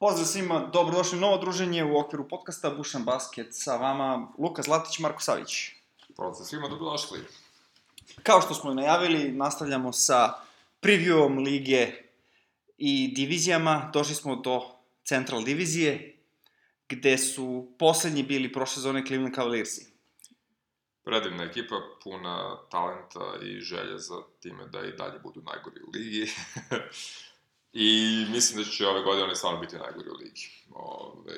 Pozdrav svima, dobrodošli u novo druženje u okviru podcasta Bušan Basket sa vama Luka Zlatić i Marko Savić. Pozdrav svima, dobrodošli. Kao što smo i najavili, nastavljamo sa previewom lige i divizijama. Došli smo do Central divizije, gde su poslednji bili prošle sezone Cleveland Cavaliersi. Predivna ekipa, puna talenta i želje za time da i dalje budu najgori u ligi. I mislim da će ove godine oni stvarno biti najgori u ligi. Ove,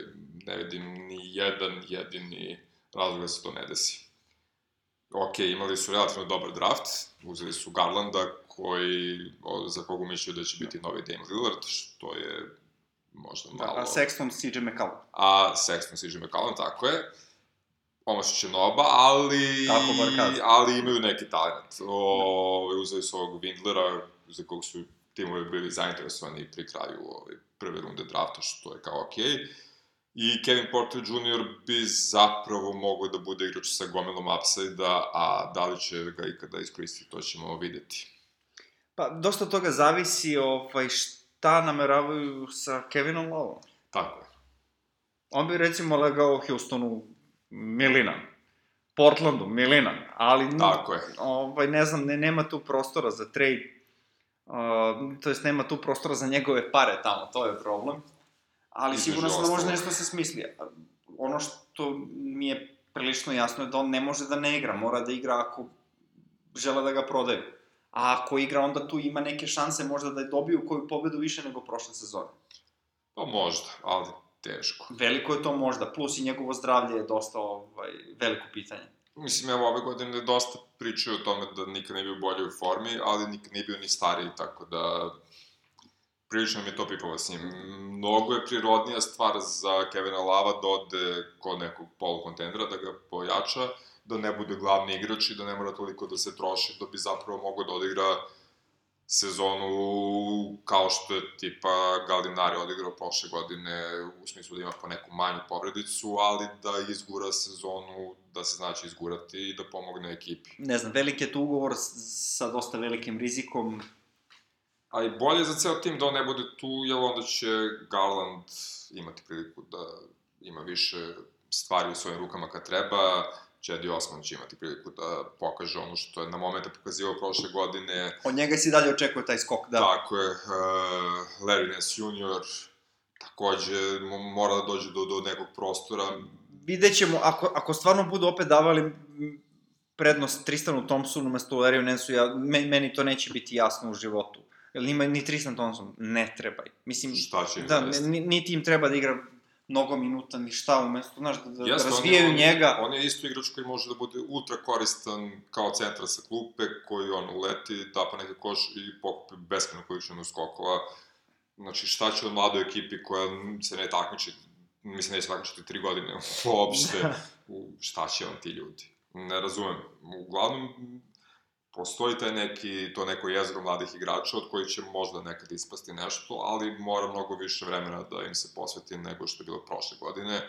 ne vidim ni jedan jedini razlog da se to ne desi. Ok, imali su relativno dobar draft, uzeli su Garlanda, koji, za kogu mišljaju da će biti novi Dame Lillard, što je možda malo... Da, a Sexton CJ McCallum. A Sexton CJ McCallum, tako je. Omašiće Noba, ali... Tako bar kaže. Ali imaju neki talent. O, uzeli su ovog Windlera, za kog su timovi bili zainteresovani pri kraju ove prve runde drafta, što je kao okej. Okay. I Kevin Porter Jr. bi zapravo mogao da bude igrač sa gomilom upside-a, a da li će ga ikada iskoristiti, to ćemo videti. Pa, dosta toga zavisi ovaj, šta nameravaju sa Kevinom Lovom. Tako je. On bi recimo legao Houstonu Milinan. Portlandu Milinan, ali Tako je. ovaj ne znam, ne nema tu prostora za trade. Uh, to jest nema tu prostora za njegove pare tamo, to je problem. Ali sigurno sam da može nešto se smisli. Ono što mi je prilično jasno je da on ne može da ne igra, mora da igra ako žele da ga prodaju. A ako igra, onda tu ima neke šanse možda da je dobiju koju pobedu više nego prošle sezone. Pa možda, ali teško. Veliko je to možda, plus i njegovo zdravlje je dosta ovaj, veliko pitanje. Mislim, evo, ove godine dosta pričaju o tome da nikad nije bio bolje u formi, ali nikad nije bio ni stariji, tako da prilično mi je to pipava s njim. Mnogo je prirodnija stvar za Kevina Lava da ode kod nekog polukontendera, da ga pojača, da ne bude glavni igrač i da ne mora toliko da se troši, da bi zapravo mogao da odigra sezonu kao što je tipa Galinari odigrao prošle godine, u smislu da ima po neku manju povredicu, ali da izgura sezonu, da se znači izgurati i da pomogne ekipi. Ne znam, velik je tu ugovor sa dosta velikim rizikom. Ali bolje za ceo tim da on ne bude tu, jer onda će Garland imati priliku da ima više stvari u svojim rukama kad treba, Čedi Osman će imati priliku da pokaže ono što je na momente pokazivao prošle godine, Od njega se dalje očekuje taj skok, da. Tako je, uh, Larry Nance Jr. takođe mo- mora da dođe do, do nekog prostora. Vidjet ćemo, ako, ako stvarno budu opet davali prednost Tristanu Thompsonu umesto Larry Nansu, ja, me, meni to neće biti jasno u životu. Jer nima ni Tristan Thompson, ne treba. Mislim, Šta će im da, niti im treba da igra mnogo minuta, ni šta, umesto, znaš, da, da, Jeste, on je- razvijaju on, njega. On je isto igrač koji može da bude ultra koristan kao centar sa klupe, koji on uleti, da pa neke koš i pokupi beskreno količinu skokova. Znači, šta će od mladoj ekipi koja se ne takmiči, mislim, neće takmičiti tri godine uopšte, šta će on ti ljudi? Ne razumem. Uglavnom, postoji taj neki, to neko jezgro mladih igrača od kojih će možda nekad ispasti nešto, ali mora mnogo više vremena da im se posveti nego što je bilo prošle godine.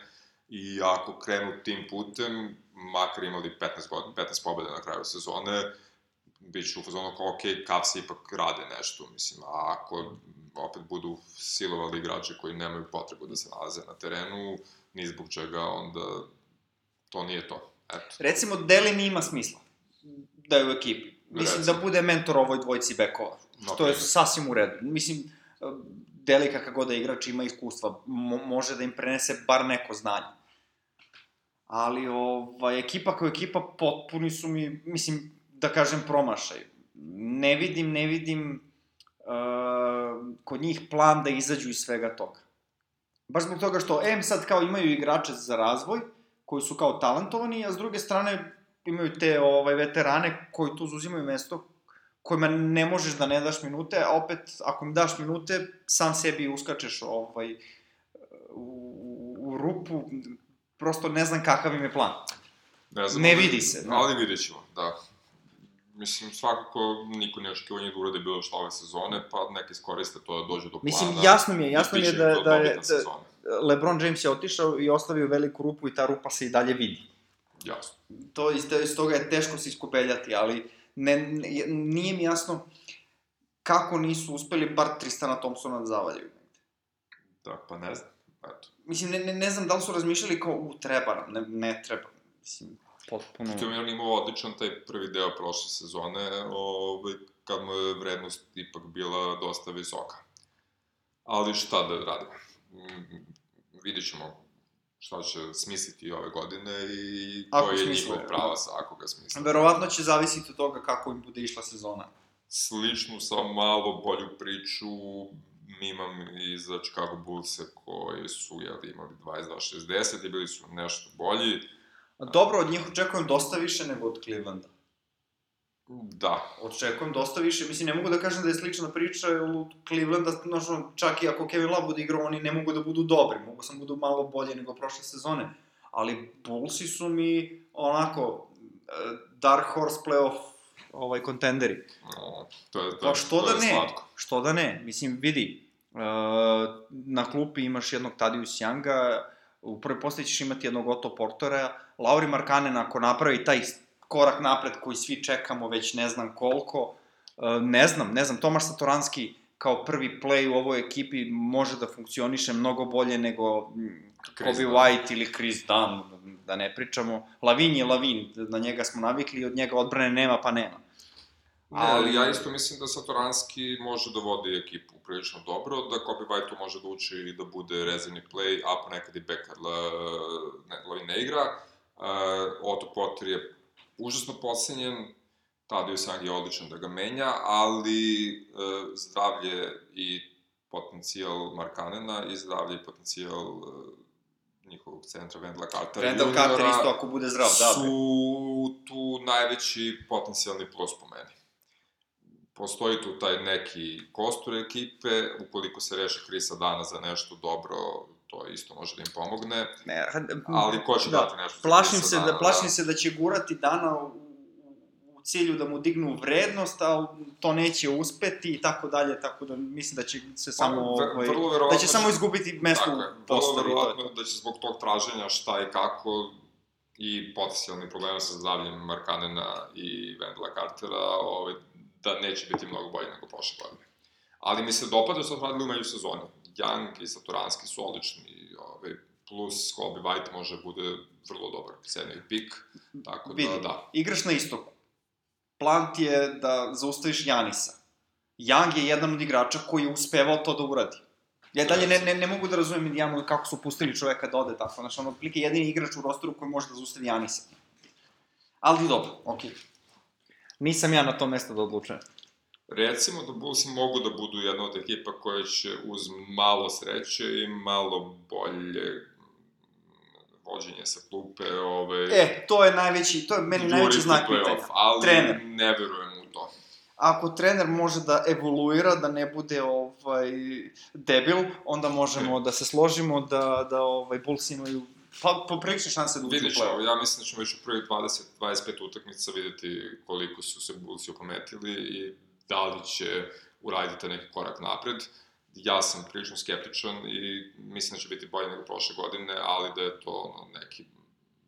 I ako krenu tim putem, makar imali 15, godina, 15 pobjede na kraju sezone, bit će u fazonu kao, ok, Cavs ipak rade nešto, mislim, a ako opet budu silovali igrače koji nemaju potrebu da se nalaze na terenu, ni zbog čega, onda to nije to. Eto. Recimo, Delin ima smisla da je u ekipi. Mislim Recimo. da bude mentor ovoj dvojci bekova. Što je sasvim u redu. Mislim, Deli kakav god da igrač ima iskustva, mo može da im prenese bar neko znanje. Ali, ovaj, ekipa kao ekipa potpuni su mi, mislim, da kažem, promašaj. Ne vidim, ne vidim uh, kod njih plan da izađu iz svega toga. Baš zbog toga što, em sad kao imaju igrače za razvoj, koji su kao talentovani, a s druge strane imaju te ovaj, veterane koji tu uzimaju mesto kojima ne možeš da ne daš minute, a opet, ako im daš minute, sam sebi uskačeš ovaj, u, u rupu, prosto ne znam kakav im je plan. Ne, znam, Ne ali- vidi se, no. Ali vidjet ćemo, da. Mislim, svakako niko ne očekivao njih da urade bilo što ove sezone, pa neka iskoriste to da dođe do plana. Mislim, jasno mi je, jasno mi je da, da, da sezona. LeBron James je otišao i ostavio veliku rupu i ta rupa se i dalje vidi. Jasno. To iz, iz toga je teško se iskupeljati, ali ne, ne, nije mi jasno kako nisu uspeli bar Tristana Thompsona da zavaljaju. Da, Da, pa ne znam, eto. Mislim, ne, ne, ne znam da li su razmišljali kao, u, treba nam, ne, ne treba. Mislim, potpuno... Pritom je on imao odličan taj prvi deo prošle sezone, ovaj, kad mu je vrednost ipak bila dosta visoka. Ali šta da radimo? Mm, vidjet ćemo šta će smisliti ove godine i Ako koji je njihov pravac, ako ga smisle. Verovatno će zavisiti od toga kako im bude išla sezona. Sličnu, sa malo bolju priču imam i za Chicago Bullse koji su jel, imali 22-60 i bili su nešto bolji. Dobro, od njih očekujem dosta više nego od Clevelanda. Da, Očekujem dosta više, mislim, ne mogu da kažem da je slična priča, u Clevelanda, ono, čak i ako Kevin Love bude igrao, oni ne mogu da budu dobri, mogu sam budu malo bolje nego prošle sezone. Ali Bullsi su mi, onako, eh, dark horse playoff ovaj, kontenderi. no, to je, to, Pa što to da je ne? slatko. Što da ne? Mislim, vidi, uh, na klupi imaš jednog Tadius Younga, u prvoj postavi ćeš imati jednog Otto Portora, Lauri Markanen ako napravi taj korak napred koji svi čekamo već ne znam koliko, uh, ne znam, ne znam, Tomaš Satoranski kao prvi play u ovoj ekipi može da funkcioniše mnogo bolje nego mm, Chris Kobe Dunn. White ili Chris Dunn, da ne pričamo. Lavin je Lavin, na njega smo navikli i od njega odbrane nema pa nema. Ne, ali ja isto mislim da Satoranski može da vodi ekipu prilično dobro, da Kobe White tu može da uči i da bude rezervni play, a ponekad i backer la, ne, Lavin ne igra. Uh, Otto Potter je užasno pocenjen, Tadeo Sang je odličan da ga menja, ali uh, zdravlje i potencijal Markanena i zdravlje i potencijal uh, njihovog centra Vendla Cartera Randall Carter isto ako bude zdrav, da. su tu najveći potencijalni plus po meni. Postoji tu taj neki kostur ekipe, ukoliko se reši Krisa Dana za nešto dobro, to isto može da im pomogne, Ne, ali ko će da, dati nešto plašim se Dana, da plašim se da će gurati dana u, u cilju da mu dignu vrednost, ali to neće uspeti i tako dalje, tako da mislim da će se samo Pa, ve- ovaj, vrlo da će samo izgubiti mesto Tako u vrlo postavi. verovatno da će zbog tog traženja šta i kako i potencijalni problema sa zdravljem Markanena i Vendela Cartera, ovaj, da neće biti mnogo bolje nego prošle godine. Ali mi se dopada što su radili u međusezoni. Young i Satoranski su odlični, ovaj, plus Kobe White može da bude vrlo dobar sedmi pik, tako Vidi, da da. igraš na istoku. Plan ti je da zaustaviš Janisa. Young je jedan od igrača koji je uspevao to da uradi. Ja dalje ne, ne, ne mogu da razumem Indijanu kako su pustili čoveka da ode tako. Znaš, ono, otprilike jedini igrač u rosteru koji može da zaustavi Janisa. Ali dobro, okej. Nisam ja na to mesto da odlučujem. Recimo da Bullsi mogu da budu jedna od ekipa koja će uz malo sreće i malo bolje vođenje sa klupe, ovaj, E, to je najveći, to je meni najveći znak pitanja. ali Trener. ne verujem u to. Ako trener može da evoluira, da ne bude ovaj debil, onda možemo da se složimo da da ovaj Bulls imaju pa poprilične šanse da uđu u ćemo, play-off. ja mislim da ćemo već u prvih 20-25 utakmica videti koliko su se Bullsi opometili i da li će uraditi neki korak napred. Ja sam prilično skeptičan i mislim da će biti bolje nego prošle godine, ali da je to ono, neki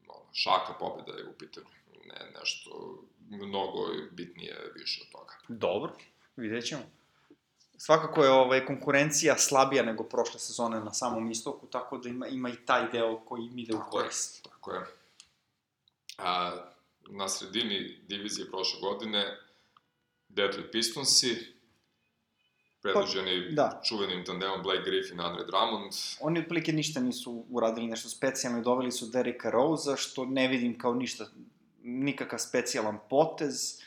ono, šaka pobeda je u pitanju. Ne, nešto mnogo bitnije više od toga. Dobro, vidjet ćemo. Svakako je ovaj, konkurencija slabija nego prošle sezone na samom istoku, tako da ima, ima i taj deo koji im ide u je. korist. Tako je. A, na sredini divizije prošle godine Detroit Pistonsi, predvođeni da. čuvenim tandemom Blake Griffin, Andre Drummond. Oni otprilike ništa nisu uradili nešto specijalno i doveli su Dereka Rose-a, što ne vidim kao ništa, nikakav specijalan potez.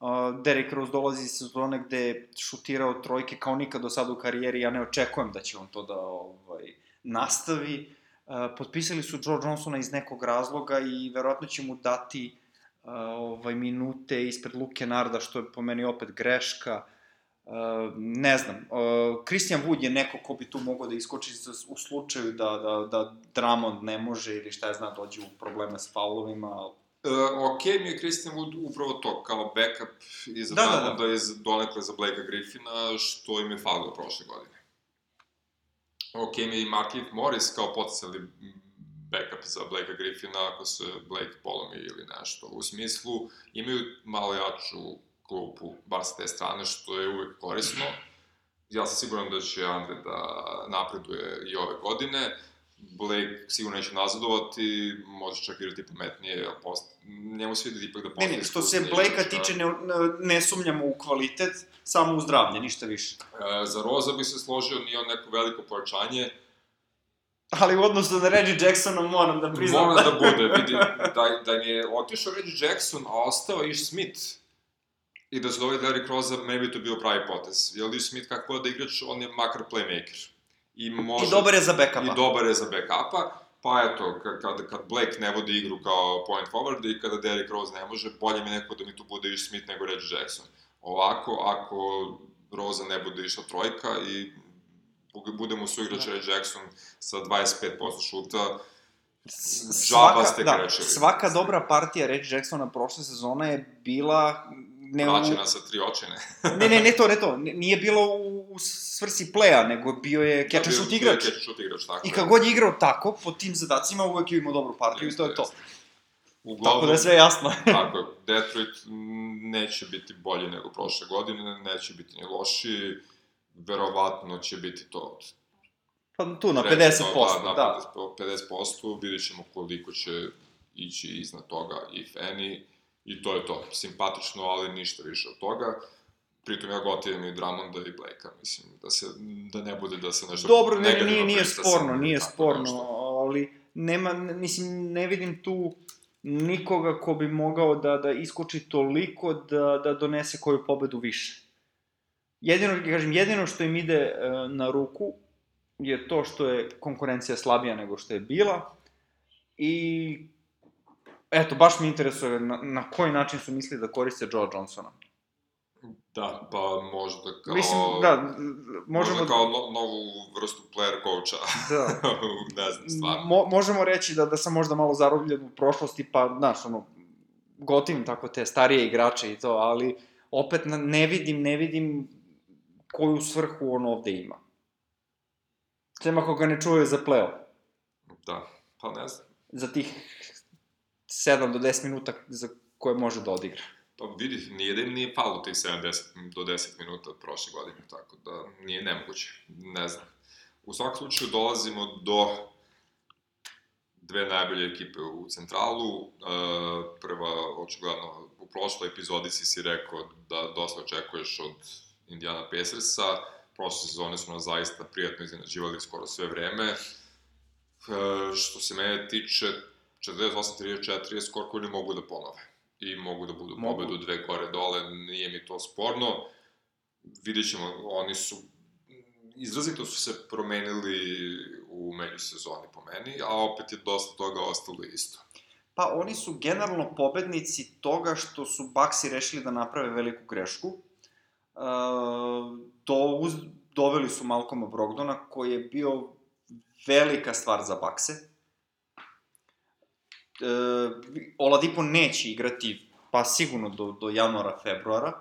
Uh, Derek Rose dolazi iz sezone gde je šutirao trojke kao nikad do sada u karijeri, ja ne očekujem da će on to da ovaj, nastavi. Uh, potpisali su Joe Johnsona iz nekog razloga i verovatno će mu dati uh, ovaj, minute ispred Luke Narda, što je po meni opet greška. Uh, ne znam, uh, Christian Wood je neko ko bi tu mogao da iskoči u slučaju da, da, da Drummond ne može ili šta je zna dođe u probleme s faulovima. E, ok mi je Christian Wood upravo to, kao backup i za Da, da, da. Drummonda i za, donekle za Blakea Griffina, što im je falilo prošle godine. Ok mi je i Markif Morris kao potencijalni backup za Blakea Griffina ako se Blake polomi ili nešto. U smislu, imaju malo jaču klupu, bar sa te strane, što je uvek korisno. ja sam siguran da će Andre da napreduje i ove godine. Blake sigurno neće nazadovati, može čak igrati pametnije, post... njemu se vidi ipak da postoji... Ne, ne, što se Blake-a tiče, ne, ne sumnjamo u kvalitet, samo u zdravlje, ništa više. E, za Roza bi se složio, nije on neko veliko pojačanje, Ali u odnosu na Reggie Jacksona moram da priznam. Moram da bude, vidi, da, da je otišao Reggie Jackson, a ostao Ish Smith, i da se dovede Rose, ne bi to bio pravi potez. Jer Ish Smith, kako da igrač, on je makar playmaker. I, može, I dobar je za backupa. I dobar je za backupa. Pa eto, kad, kad Blake ne vodi igru kao point forward i kada Derrick Rose ne može, bolje mi neko da mi tu bude Ish Smith nego Reggie Jackson. Ovako, ako Roza ne bude išla trojka i budemo suigrač da. Reggie Jackson sa 25% šuta, svaka, ste da, krečili. Svaka dobra partija Reggie Jacksona prošle sezone je bila ne Praćena sa tri očine. ne, ne, ne to, ne to. Nije bilo u, u svrsi pleja, nego bio je catch and shoot igrač. Bio je catch and shoot igrač, tako I kad god je igrao tako, po tim zadacima, uvek je imao dobru partiju i to je to. Uglavnom, tako da je sve jasno. tako, Detroit neće biti bolji nego prošle godine, neće biti ni lošiji, verovatno će biti to Pa tu na 50%, da. Da, na 50%, vidjet ćemo koliko će ići iznad toga if any, i to je to. Simpatično, ali ništa više od toga. Pritom ja gotivim i Drammonda i Blake-a, mislim, da, se, da ne bude da se nešto... Dobro, ne, nije, nije sporno, nije sporno, nešto. ali nema, mislim, ne vidim tu nikoga ko bi mogao da, da iskoči toliko da, da donese koju pobedu više. Jedino, kažem, jedino što im ide e, na ruku je to što je konkurencija slabija nego što je bila i eto, baš me interesuje na, na koji način su mislili da koriste Joe Johnsona. Da, pa možda kao... Mislim, da, možemo... Možda kao no, novu vrstu player coacha. Da. ne znam, stvarno. Mo, možemo reći da, da sam možda malo zarobljen u prošlosti, pa, znaš, ono, gotivim tako te starije igrače i to, ali opet ne vidim, ne vidim koju svrhu on ovde ima. Sem ako ga ne čuvaju za pleo. Da, pa ne znam. Za tih 7 do 10 minuta za koje može da odigra. Pa vidi, nije da im nije palo tih 7 do 10 minuta od prošle godine, tako da nije nemoguće, ne znam. U svakom slučaju dolazimo do dve najbolje ekipe u centralu. E, prva, očigledno, u prošloj epizodi si si rekao da dosta očekuješ od Indiana Pacersa. Prošle sezone su nas zaista prijatno iznenađivali skoro sve vreme. E, što se mene tiče, 48-34 je skor koji ne mogu da ponove. I mogu da budu mogu. pobedu dve gore dole, nije mi to sporno. Vidjet ćemo, oni su izrazito su se promenili u međusezoni po meni, a opet je dosta toga ostalo isto. Pa oni su generalno pobednici toga što su Baxi rešili da naprave veliku grešku. Do, uz, doveli su Malcoma Brogdona, koji je bio velika stvar za Bakse e, Oladipo neće igrati, pa sigurno do, do januara, februara,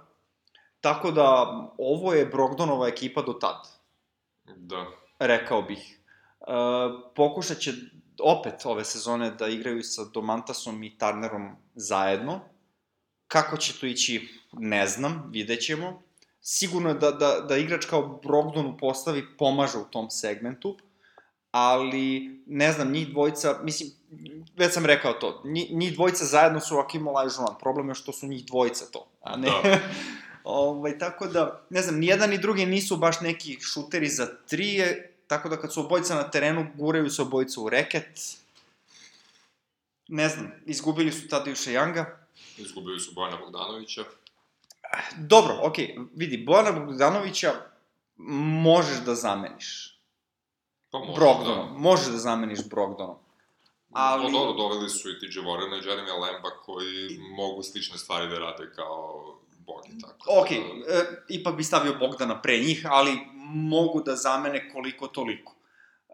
tako da ovo je Brogdonova ekipa do tad. Da. Rekao bih. E, pokušat će opet ove sezone da igraju sa Domantasom i Turnerom zajedno. Kako će to ići, ne znam, vidjet ćemo. Sigurno je da, da, da igrač kao Brogdonu postavi pomaže u tom segmentu, ali ne znam, njih dvojica, mislim, već sam rekao to, njih, njih dvojica zajedno su Akim Olajužan, problem je što su njih dvojica to, a ne... Da. ovaj, tako da, ne znam, ni jedan ni drugi nisu baš neki šuteri za trije, tako da kad su obojica na terenu, guraju se obojica u reket. Ne znam, izgubili su Tadeuša Janga. Izgubili su Bojana Bogdanovića. Dobro, okej, okay, vidi, Bojana Bogdanovića možeš da zameniš. Pa može, Brogdonom. Da. Možeš da zameniš Brogdonom. Ali... No, dobro, doveli su i TJ Warren i Jeremy Lemba koji mogu slične stvari da rade kao bogi, tako. Ok, da... e, ipak bi stavio Bogdana pre njih, ali mogu da zamene koliko toliko. E,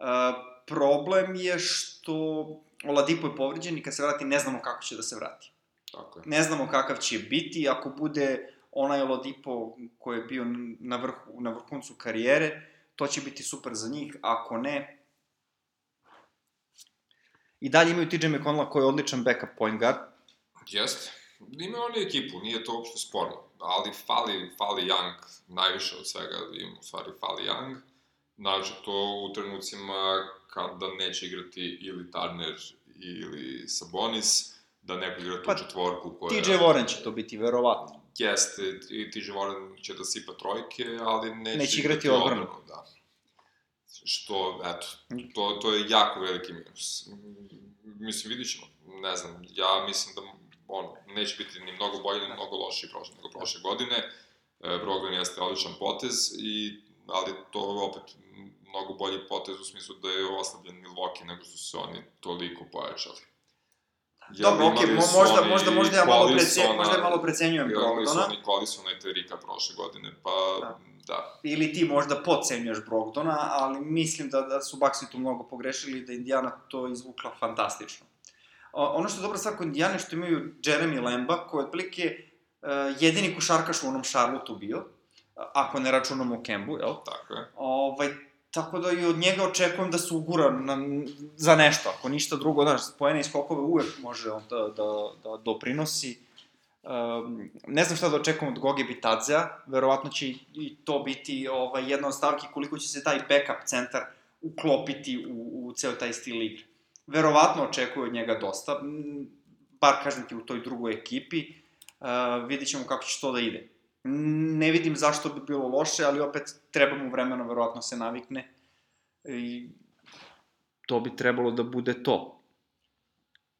problem je što Oladipo je povređen i kad se vrati ne znamo kako će da se vrati. Tako je. Ne znamo kakav će biti, ako bude onaj Oladipo koji je bio na, vrhu, na vrhuncu karijere, to će biti super za njih, ako ne, I dalje imaju TJ McConnella koji je odličan backup point guard. Jeste. Imaju oni ekipu, nije to uopšte sporno, ali fali, fali Young najviše od svega, im u stvari fali Young, znači to u trenucima kada neće igrati ili Turner ili Sabonis, da neko igra tu Pa, četvorku koja... TJ Warren će to biti, verovatno. Jeste, i TJ Warren će da sipa trojke, ali neće, Neće igrati odbranu. Da. Što, eto, to, to je jako veliki minus. Mislim, vidit ćemo, ne znam, ja mislim da on neće biti ni mnogo bolji, ni mnogo lošiji prošle, nego prošle godine. E, Brogdon jeste odličan potez, i, ali to je opet mnogo bolji potez u smislu da je oslabljen Milwaukee nego su se oni toliko pojačali. Dobro, okej, imali su možda, možda, možda ja malo, prece, Collisona, možda ja malo precenjujem Imali su Brogdona, oni Collisona i Terika prošle godine, pa Da. da. ili ti možda podcenjuješ Brogdona, ali mislim da, da su Baxi tu mnogo pogrešili i da Indiana to izvukla fantastično. O, ono što je dobra stvar kod Indijane što imaju Jeremy Lemba, koji je otprilike uh, jedini košarkaš u onom Charlotteu bio, ako ne računamo Kembu, jel? Tako je. Ovaj, tako da i od njega očekujem da se ugura na, za nešto, ako ništa drugo, znaš, pojene i skokove uvek može on da, da, da doprinosi. Um, ne znam šta da očekujem od Goge Bitadzea, verovatno će i, to biti ovaj, jedna od stavki koliko će se taj backup centar uklopiti u, u ceo taj stil igre. Verovatno očekuju od njega dosta, bar kažem ti u toj drugoj ekipi, uh, vidit ćemo kako će to da ide. Ne vidim zašto bi bilo loše, ali opet treba mu vremena, verovatno se navikne. I to bi trebalo da bude to.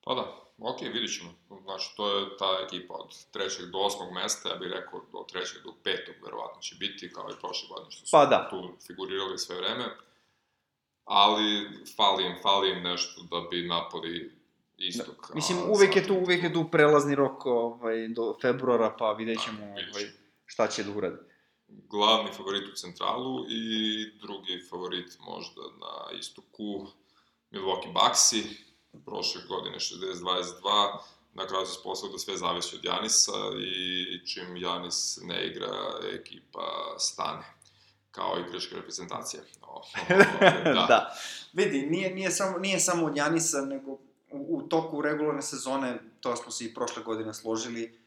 Pa da, ok, vidit ćemo. Znači, to je ta ekipa od trećeg do osmog mesta, ja bih rekao do trećeg do petog, verovatno će biti, kao i prošle godine što su Pa da. tu figurirali sve vreme. Ali fali im, fali im nešto da bi napoli istok. Da. Mislim, uvek je tu, uvek je tu prelazni rok ovaj, do februara, pa vidjet ćemo Da, vidjet ovaj, ćemo. Šta će da uradi. glavni favorit u centralu i drugi favorit možda na istoku Milwaukee Bucksi, prošle godine 60-22, na kraju se sposobno da sve zavisi od Janisa i čim Janis ne igra, ekipa stane kao igračka reprezentacija. O, o, da. da. da. Vidi, nije, nije, samo, nije samo od Janisa, nego u, u toku regularne sezone, to smo se i prošle godine složili,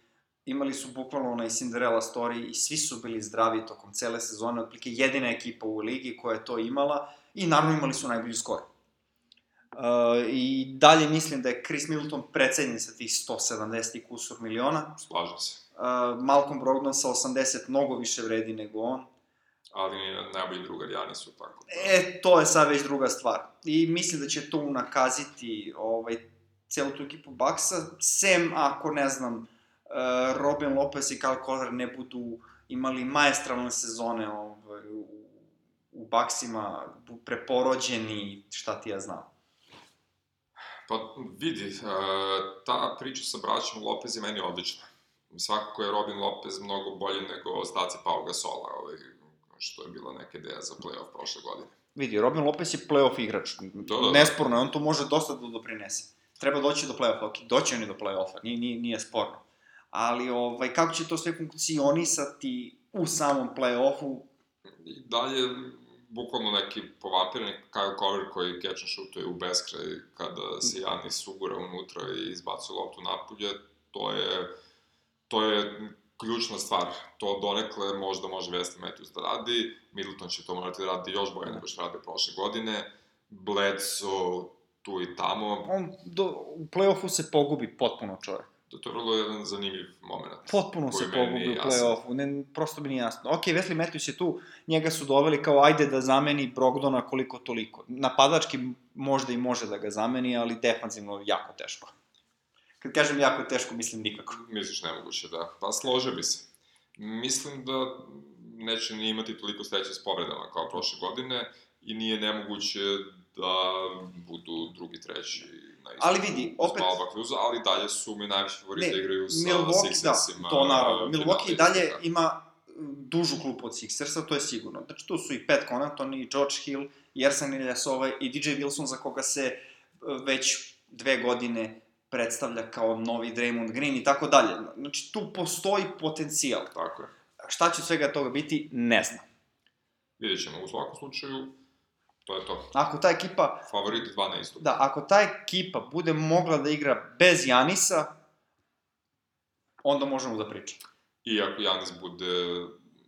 imali su bukvalno onaj Cinderella story i svi su bili zdravi tokom cele sezone, otprilike jedina ekipa u ligi koja je to imala i naravno imali su najbolji skor. Uh, I dalje mislim da je Chris Middleton precenjen sa tih 170 i kusur miliona. Slažem se. Uh, Malcolm Brogdon sa 80 mnogo više vredi nego on. Ali najbolji drugar Janisu, tako da... E, to je sad već druga stvar. I mislim da će to unakaziti ovaj, celu tu ekipu Baksa, sem ako, ne znam, Robin Lopez i Kyle Korver ne budu imali maestralne sezone ovaj, u, u Baksima, preporođeni, šta ti ja znam. Pa vidi, uh, ta priča sa braćom Lopez je meni odlična. Svakako je Robin Lopez mnogo bolji nego ostaci Pau Gasola, ovaj, što je bila neka ideja za playoff prošle godine. Vidi, Robin Lopez je playoff igrač. Da, da, da. Nesporno je, on tu može dosta da doprinese. Treba doći do playoffa, ok, doći oni do playoffa, nije, nije, nije sporno. Ali, ovaj, kako će to sve funkcionisati u samom playoffu, I dalje, bukvalno neki povampirni Kyle Cover koji catch and shootuje u beskraj kada se Janis ugura unutra i izbacuje loptu napolje, to je, to je ključna stvar. To donekle možda može Wesley Matthews da radi, Middleton će to morati da radi još bolje nego što rade prošle godine, Bledsoe tu i tamo, on do, u playoffu se pogubi potpuno čovek. To, to je vrlo jedan zanimljiv moment. Potpuno se pogubi u play-offu, ne, prosto mi nije jasno. Ok, Wesley Matthews je tu, njega su doveli kao ajde da zameni Brogdona koliko toliko. Napadački možda i može da ga zameni, ali defanzivno jako teško. Kad kažem jako teško, mislim nikako. Misliš nemoguće, da. Pa slože bi se. Mislim da neće ni imati toliko sreće s povredama kao prošle godine i nije nemoguće da budu drugi, treći na istoku Ali vidi, opet- Malba Cruza, ali dalje su mi najviše favoriti da igraju sa Milwaukee, da, Sixersima. to naravno. Milwaukee i dalje istoka. ima dužu klupu od Sixersa, to je sigurno. Znači, tu su i Pat Connaughton, i George Hill, i Ersan Ilyasova, i DJ Wilson, za koga se e, već dve godine predstavlja kao novi Draymond Green i tako dalje. Znači, tu postoji potencijal. Tako je. Šta će svega toga biti, ne znam. Vidjet ćemo. U svakom slučaju, to je to. Ako ta ekipa, Favoriti dva na istoku. da, ako ta ekipa bude mogla da igra bez Janisa, onda možemo da pričamo. I ako Janis bude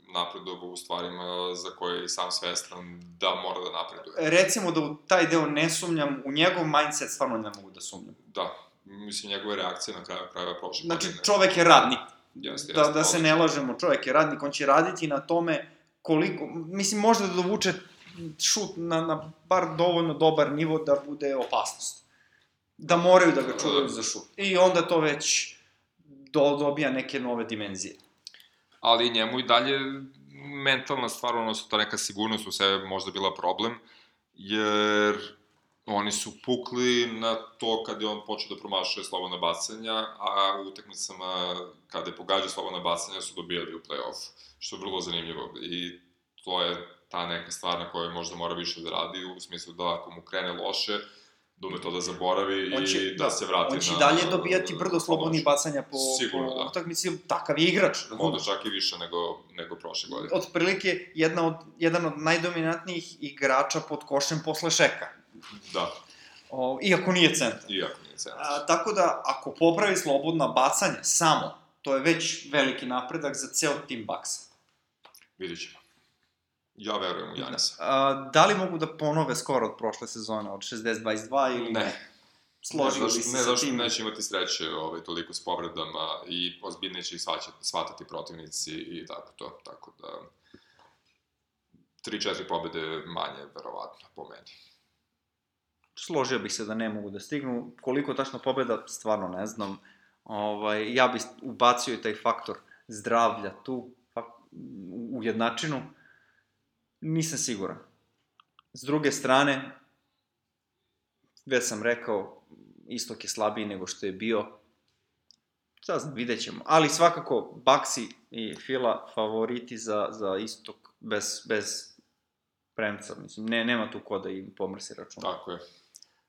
napredovao u stvarima za koje je sam svestan da mora da napreduje. Recimo da u taj deo ne sumnjam, u njegov mindset stvarno ne mogu da sumnjam. Da, mislim, njegove reakcije na kraju krajeva prošle Znači, godine. čovek je radnik. Jeste, Da, jeste, da se odlično. ne lažemo, čovjek je radnik, on će raditi na tome koliko, mislim, možda da dovuče šut na, na bar dovoljno dobar nivo da bude opasnost. Da moraju da ga čuvaju za šut. I onda to već do, dobija neke nove dimenzije. ali njemu i dalje mentalna stvar, odnosno ta neka sigurnost u sebe možda bila problem, jer oni su pukli na to kad je on počeo da promašuje slobodna bacanja, a u utakmicama kada je pogađao slobodna bacanja su dobijali u play-off, što je vrlo zanimljivo. I to je ta neka stvar na kojoj možda mora više da radi, u smislu da ako mu krene loše, da ume to da zaboravi On će, i da, se vrati na... On će dalje dobijati brdo slobodnih bacanja po, Sigurno, po da. utakmici, takav je igrač. Možda čak i više nego, nego prošle godine. Otprilike, jedna od, jedan od najdominantnijih igrača pod košem posle Šeka. Da, O, iako nije centar. iako nije centar. A, tako da, ako popravi slobodna bacanja samo, to je već veliki napredak za ceo tim Baksa. Vidjet ćemo. Ja verujem u Janisa. A, da li mogu da ponove skoro od prošle sezone, od 60-22 ili Ne. Složili ne, bi zašto, se ne, sa tim? neće imati sreće ovaj, toliko s povredama i ozbiljnije će ih shvatati protivnici i tako to. Tako da, 3-4 pobede manje, verovatno, po meni. Složio bih se da ne mogu da stignu. Koliko tačno pobeda, stvarno ne znam. Ovaj, ja bih ubacio i taj faktor zdravlja tu, u jednačinu. Nisam siguran. S druge strane, već sam rekao, istok je slabiji nego što je bio. Šta znam, vidjet ćemo. Ali svakako, Baxi i Fila favoriti za, za istok bez, bez premca. Mislim, ne, nema tu ko da im pomrsi račun. Tako je.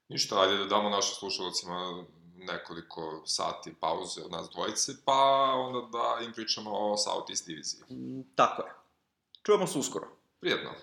Ništa, ajde da damo našim slušalcima nekoliko sati pauze od nas dvojice, pa onda da im pričamo o Southeast diviziji. Mm, Tako je. Čujemo se uskoro. Приятного.